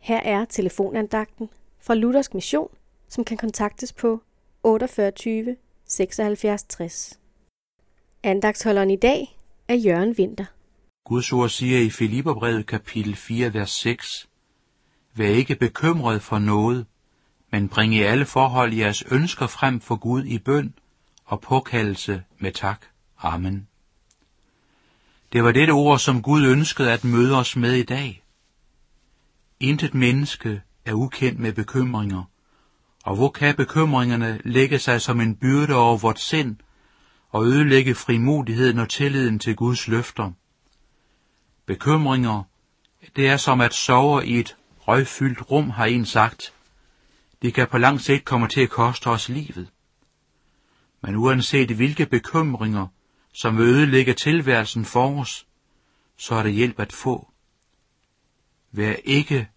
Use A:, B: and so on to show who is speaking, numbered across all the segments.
A: Her er telefonandagten fra Luthersk Mission, som kan kontaktes på 48 76 60. Andagtsholderen i dag er Jørgen Vinter.
B: Guds ord siger i Filipperbrevet kapitel 4, vers 6, Vær ikke bekymret for noget, men bring i alle forhold jeres ønsker frem for Gud i bøn og påkaldelse med tak. Amen. Det var dette ord, som Gud ønskede at møde os med i dag. Intet menneske er ukendt med bekymringer, og hvor kan bekymringerne lægge sig som en byrde over vort sind og ødelægge frimodigheden og tilliden til Guds løfter? Bekymringer, det er som at sove i et røgfyldt rum, har en sagt. Det kan på lang sigt komme til at koste os livet. Men uanset hvilke bekymringer, som vil ødelægge tilværelsen for os, så er det hjælp at få. Vær ikke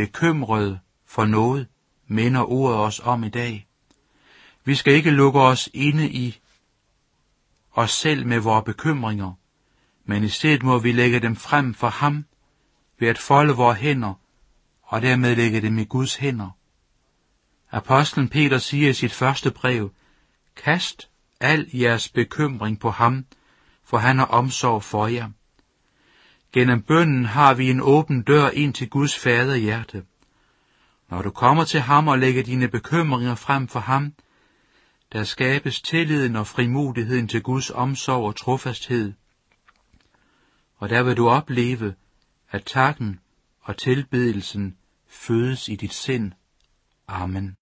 B: bekymret for noget, minder ordet os om i dag. Vi skal ikke lukke os inde i os selv med vores bekymringer, men i stedet må vi lægge dem frem for ham ved at folde vores hænder og dermed lægge dem i Guds hænder. Apostlen Peter siger i sit første brev, Kast al jeres bekymring på ham, for han har omsorg for jer. Gennem bønnen har vi en åben dør ind til Guds faderhjerte. Når du kommer til ham og lægger dine bekymringer frem for ham, der skabes tilliden og frimodigheden til Guds omsorg og trofasthed. Og der vil du opleve, at takken og tilbedelsen fødes i dit sind. Amen.